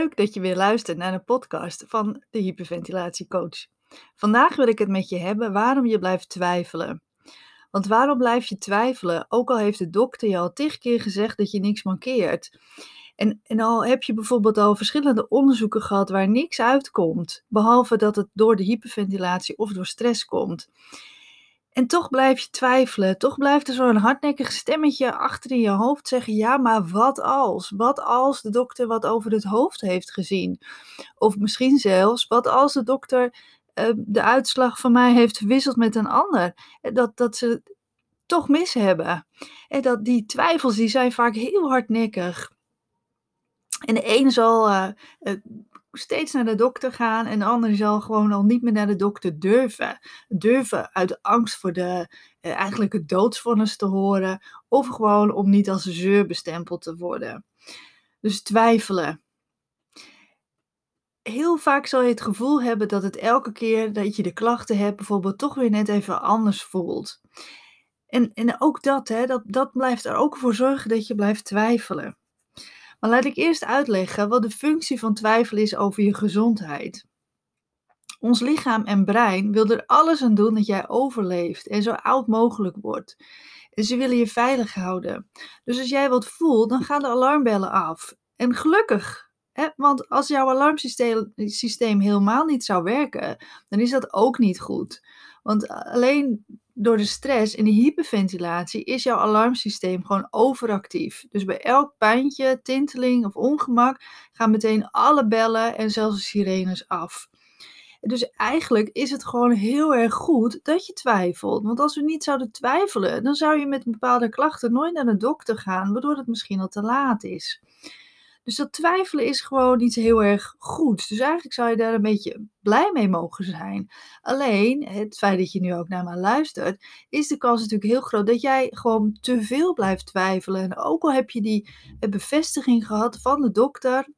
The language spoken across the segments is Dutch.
Leuk dat je weer luistert naar een podcast van de hyperventilatiecoach. Vandaag wil ik het met je hebben waarom je blijft twijfelen. Want waarom blijf je twijfelen, ook al heeft de dokter je al tig keer gezegd dat je niks mankeert? En, en al heb je bijvoorbeeld al verschillende onderzoeken gehad waar niks uitkomt, behalve dat het door de hyperventilatie of door stress komt. En toch blijf je twijfelen. Toch blijft er zo'n hardnekkig stemmetje achter in je hoofd zeggen: ja, maar wat als? Wat als de dokter wat over het hoofd heeft gezien? Of misschien zelfs, wat als de dokter uh, de uitslag van mij heeft verwisseld met een ander? Dat, dat ze toch mis hebben. En dat die twijfels die zijn vaak heel hardnekkig. En de een zal uh, steeds naar de dokter gaan en de ander zal gewoon al niet meer naar de dokter durven. Durven uit angst voor de, uh, eigenlijk doodsvonnis te horen of gewoon om niet als zeur bestempeld te worden. Dus twijfelen. Heel vaak zal je het gevoel hebben dat het elke keer dat je de klachten hebt, bijvoorbeeld toch weer net even anders voelt. En, en ook dat, hè, dat, dat blijft er ook voor zorgen dat je blijft twijfelen. Maar laat ik eerst uitleggen wat de functie van twijfel is over je gezondheid. Ons lichaam en brein wil er alles aan doen dat jij overleeft en zo oud mogelijk wordt. En ze willen je veilig houden. Dus als jij wat voelt, dan gaan de alarmbellen af. En gelukkig, hè? want als jouw alarmsysteem helemaal niet zou werken, dan is dat ook niet goed. Want alleen door de stress en de hyperventilatie is jouw alarmsysteem gewoon overactief. Dus bij elk pijntje, tinteling of ongemak gaan meteen alle bellen en zelfs de sirenes af. Dus eigenlijk is het gewoon heel erg goed dat je twijfelt. Want als we niet zouden twijfelen, dan zou je met bepaalde klachten nooit naar de dokter gaan, waardoor het misschien al te laat is. Dus dat twijfelen is gewoon iets heel erg goeds. Dus eigenlijk zou je daar een beetje blij mee mogen zijn. Alleen, het feit dat je nu ook naar me luistert, is de kans natuurlijk heel groot dat jij gewoon te veel blijft twijfelen. En ook al heb je die bevestiging gehad van de dokter,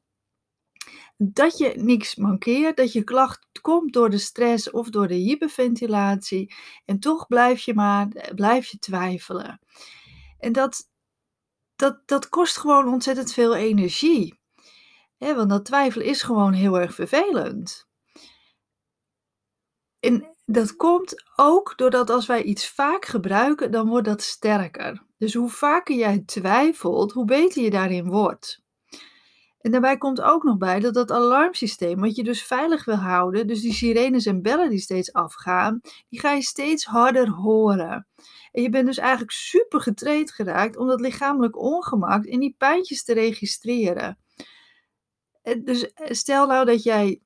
dat je niks mankeert, dat je klacht komt door de stress of door de hyperventilatie. En toch blijf je maar blijf je twijfelen. En dat, dat, dat kost gewoon ontzettend veel energie. want dat twijfelen is gewoon heel erg vervelend. En dat komt ook doordat als wij iets vaak gebruiken, dan wordt dat sterker. Dus hoe vaker jij twijfelt, hoe beter je daarin wordt. En daarbij komt ook nog bij dat dat alarmsysteem, wat je dus veilig wil houden, dus die sirenes en bellen die steeds afgaan, die ga je steeds harder horen. En je bent dus eigenlijk super getraind geraakt om dat lichamelijk ongemak en die pijntjes te registreren. Dus eh, stel nou dat jij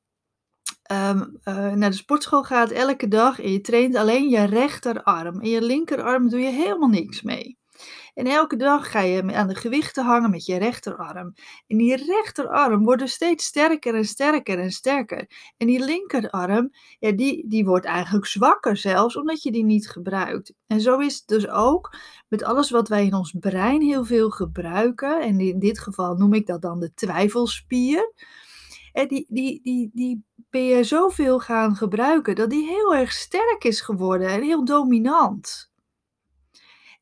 um, uh, naar de sportschool gaat elke dag en je traint alleen je rechterarm. En je linkerarm doe je helemaal niks mee. En elke dag ga je aan de gewichten hangen met je rechterarm. En die rechterarm wordt dus steeds sterker en sterker en sterker. En die linkerarm, ja, die, die wordt eigenlijk zwakker zelfs, omdat je die niet gebruikt. En zo is het dus ook met alles wat wij in ons brein heel veel gebruiken. En in dit geval noem ik dat dan de twijfelspier. En die, die, die, die ben je zoveel gaan gebruiken dat die heel erg sterk is geworden en heel dominant.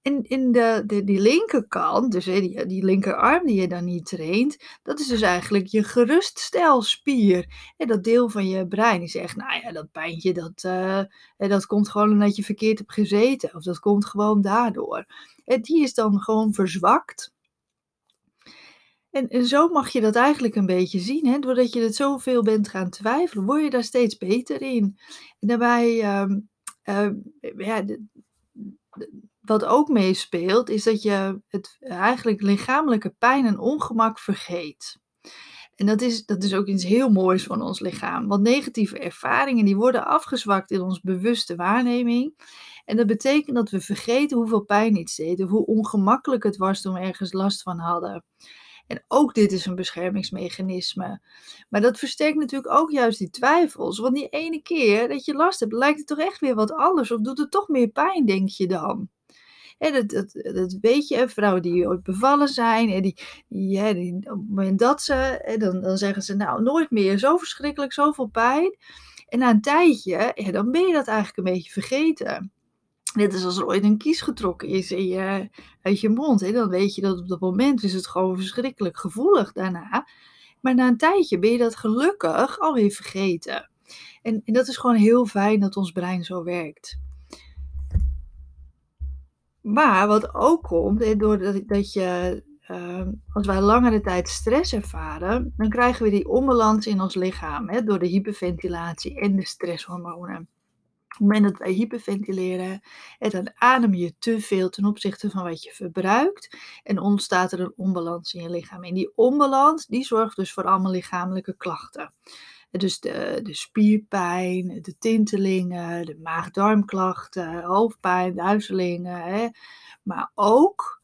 En in de, de, die linkerkant, dus die, die linkerarm die je dan niet traint, dat is dus eigenlijk je geruststelspier. En dat deel van je brein die zegt, nou ja, dat pijntje, dat, uh, dat komt gewoon omdat je verkeerd hebt gezeten. Of dat komt gewoon daardoor. En die is dan gewoon verzwakt. En, en zo mag je dat eigenlijk een beetje zien. Hè? Doordat je het zoveel bent gaan twijfelen, word je daar steeds beter in. En daarbij, uh, uh, ja, wat ook meespeelt, is dat je het eigenlijk lichamelijke pijn en ongemak vergeet. En dat is, dat is ook iets heel moois van ons lichaam. Want negatieve ervaringen die worden afgezwakt in ons bewuste waarneming. En dat betekent dat we vergeten hoeveel pijn iets deed of hoe ongemakkelijk het was toen we ergens last van hadden. En ook dit is een beschermingsmechanisme. Maar dat versterkt natuurlijk ook juist die twijfels. Want die ene keer dat je last hebt, lijkt het toch echt weer wat anders. Of doet het toch meer pijn, denk je dan? En dat, dat, dat weet je, vrouwen die ooit bevallen zijn, en die, die, hè, dat ze, dan, dan zeggen ze nou nooit meer zo verschrikkelijk, zoveel pijn. En na een tijdje, dan ben je dat eigenlijk een beetje vergeten. Net is als er ooit een kies getrokken is in je, uit je mond. Hè? Dan weet je dat op dat moment is het gewoon verschrikkelijk gevoelig daarna. Maar na een tijdje ben je dat gelukkig alweer vergeten. En, en dat is gewoon heel fijn dat ons brein zo werkt. Maar wat ook komt, doordat dat je, uh, als wij langere tijd stress ervaren, dan krijgen we die onbalans in ons lichaam hè, door de hyperventilatie en de stresshormonen. Op het moment dat wij hyperventileren, dan adem je te veel ten opzichte van wat je verbruikt en ontstaat er een onbalans in je lichaam. En die onbalans, die zorgt dus voor allemaal lichamelijke klachten. Dus de, de spierpijn, de tintelingen, de maag-darmklachten, hoofdpijn, duizelingen. Hè. Maar ook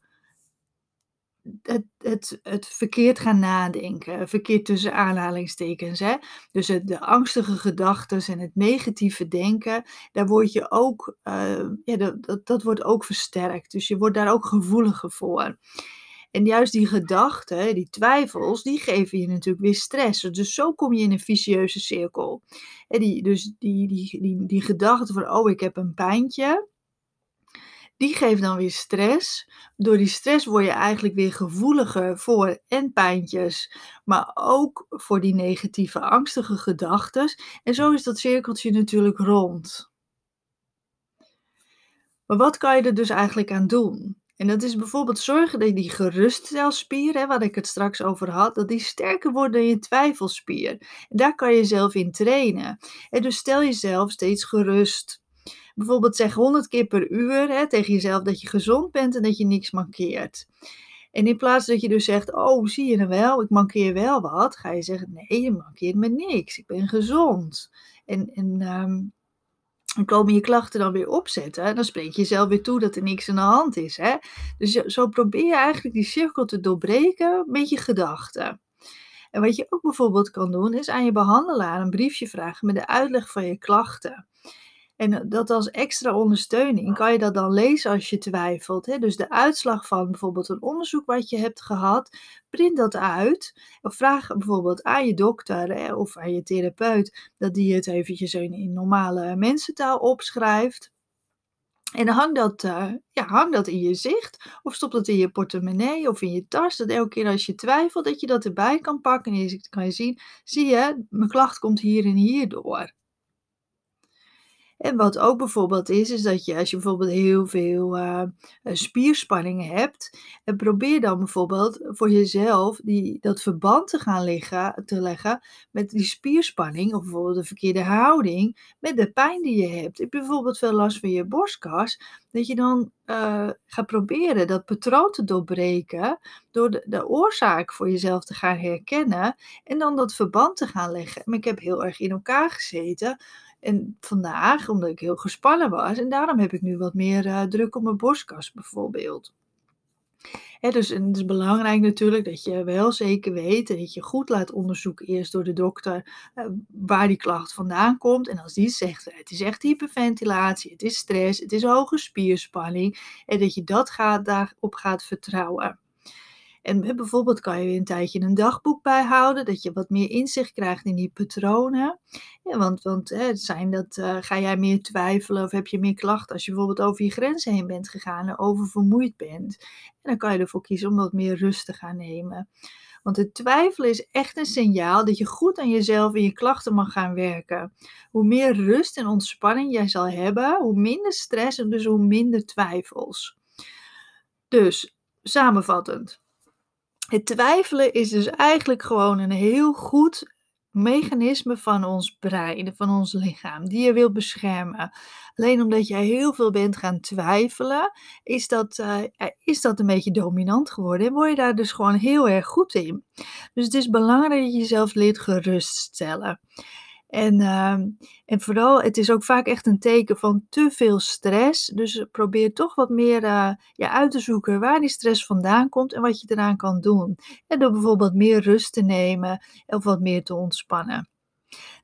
het, het, het verkeerd gaan nadenken, verkeerd tussen aanhalingstekens. Hè? Dus het, de angstige gedachten en het negatieve denken, daar word je ook, uh, ja, dat, dat wordt ook versterkt. Dus je wordt daar ook gevoeliger voor. En juist die gedachten, die twijfels, die geven je natuurlijk weer stress. Dus zo kom je in een vicieuze cirkel. En die, dus die, die, die, die gedachte van, oh, ik heb een pijntje, die geeft dan weer stress. Door die stress word je eigenlijk weer gevoeliger voor en pijntjes, maar ook voor die negatieve, angstige gedachten. En zo is dat cirkeltje natuurlijk rond. Maar wat kan je er dus eigenlijk aan doen? En dat is bijvoorbeeld zorgen dat die geruststelspier, hè, waar ik het straks over had, dat die sterker wordt dan je twijfelspier. En daar kan je zelf in trainen. En dus stel jezelf steeds gerust. Bijvoorbeeld zeg 100 keer per uur hè, tegen jezelf dat je gezond bent en dat je niks mankeert. En in plaats dat je dus zegt, oh zie je nou wel, ik mankeer wel wat, ga je zeggen, nee, je mankeert me niks, ik ben gezond. En, en um, dan komen je klachten dan weer opzetten. En dan spreek je jezelf weer toe dat er niks aan de hand is. Hè? Dus zo probeer je eigenlijk die cirkel te doorbreken met je gedachten. En wat je ook bijvoorbeeld kan doen, is aan je behandelaar een briefje vragen met de uitleg van je klachten. En dat als extra ondersteuning kan je dat dan lezen als je twijfelt. Hè? Dus de uitslag van bijvoorbeeld een onderzoek wat je hebt gehad, print dat uit. Of vraag bijvoorbeeld aan je dokter of aan je therapeut dat die het eventjes in, normale mensentaal opschrijft. En hang dat, uh, ja, hang dat in je zicht. Of stop dat in je portemonnee of in je tas. Dat elke keer als je twijfelt, dat je dat erbij kan pakken. En je kan je zien, zie je, mijn klacht komt hier en hier door. En wat ook bijvoorbeeld is, is dat je als je bijvoorbeeld heel veel uh, spierspanning hebt, en probeer dan bijvoorbeeld voor jezelf die, dat verband te gaan liggen, te leggen met die spierspanning, of bijvoorbeeld de verkeerde houding, met de pijn die je hebt. Heb je bijvoorbeeld veel last van je borstkas, dat je dan uh, gaat proberen dat patroon te doorbreken door de, de, oorzaak voor jezelf te gaan herkennen en dan dat verband te gaan leggen. Maar ik heb heel erg in elkaar gezeten en vandaag, omdat ik heel gespannen was, en daarom heb ik nu wat meer uh, druk op mijn borstkas bijvoorbeeld. dus het is belangrijk natuurlijk dat je wel zeker weet en dat je goed laat onderzoeken eerst door de dokter uh, waar die klacht vandaan komt. En als die zegt het is echt hyperventilatie, het is stress, het is hoge spierspanning en dat je dat gaat, daarop gaat vertrouwen. En bijvoorbeeld kan je een tijdje een dagboek bijhouden, dat je wat meer inzicht krijgt in die patronen. Ja, want want hè, zijn dat, uh, ga jij meer twijfelen of heb je meer klachten als je bijvoorbeeld over je grenzen heen bent gegaan en oververmoeid bent. En dan kan je ervoor kiezen om wat meer rust te gaan nemen. Want het twijfelen is echt een signaal dat je goed aan jezelf en je klachten mag gaan werken. Hoe meer rust en ontspanning jij zal hebben, hoe minder stress en dus hoe minder twijfels. Dus samenvattend. Het twijfelen is dus eigenlijk gewoon een heel goed mechanisme van ons brein, van ons lichaam, die je wil beschermen. Alleen omdat jij heel veel bent gaan twijfelen, is dat, uh, is dat een beetje dominant geworden en word je daar dus gewoon heel erg goed in. Dus het is belangrijk dat je jezelf leert geruststellen. En, ehm, en vooral, het is ook vaak echt een teken van te veel stress. Dus probeer toch wat meer uh, ja, uit te zoeken waar die stress vandaan komt en wat je eraan kan doen. En door bijvoorbeeld meer rust te nemen of wat meer te ontspannen.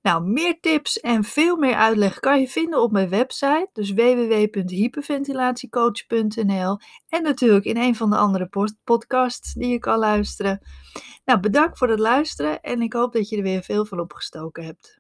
Nou, meer tips en veel meer uitleg kan je vinden op mijn website, dus www.hyperventilatiecoach.nl en natuurlijk in een van de andere podcasts die je kan luisteren. Nou, bedankt voor het luisteren en ik hoop dat je er weer veel van opgestoken hebt.